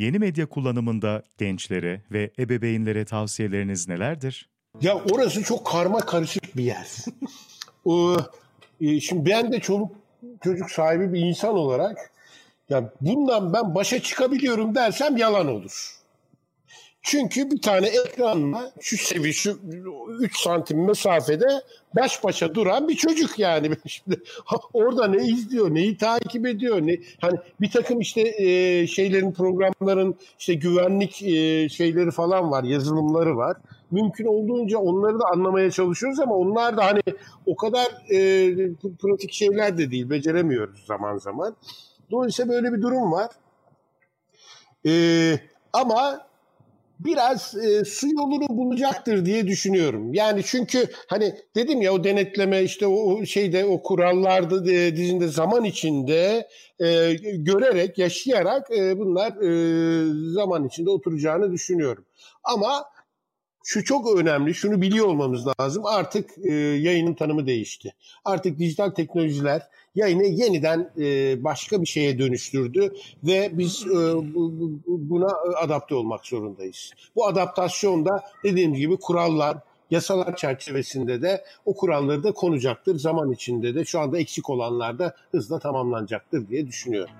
Yeni medya kullanımında gençlere ve ebeveynlere tavsiyeleriniz nelerdir? Ya orası çok karma karışık bir yer. E, şimdi ben de çoluk çocuk sahibi bir insan olarak ya bundan ben başa çıkabiliyorum dersem yalan olur. Çünkü bir tane ekranla şu sevi şu 3 santim mesafede baş başa duran bir çocuk yani. Şimdi orada ne izliyor, neyi takip ediyor, ne hani bir takım işte e, şeylerin programların işte güvenlik e, şeyleri falan var, yazılımları var. Mümkün olduğunca onları da anlamaya çalışıyoruz ama onlar da hani o kadar e, pratik şeyler de değil, beceremiyoruz zaman zaman. Dolayısıyla böyle bir durum var. E, ama biraz e, su yolunu bulacaktır diye düşünüyorum. Yani çünkü hani dedim ya o denetleme işte o şeyde o kurallarda e, dizinde zaman içinde e, görerek yaşayarak e, bunlar e, zaman içinde oturacağını düşünüyorum. Ama şu çok önemli, şunu biliyor olmamız lazım. Artık e, yayının tanımı değişti. Artık dijital teknolojiler yayını yeniden e, başka bir şeye dönüştürdü ve biz e, bu, buna adapte olmak zorundayız. Bu adaptasyonda dediğim gibi kurallar, yasalar çerçevesinde de o kuralları da konacaktır. Zaman içinde de şu anda eksik olanlar da hızla tamamlanacaktır diye düşünüyorum.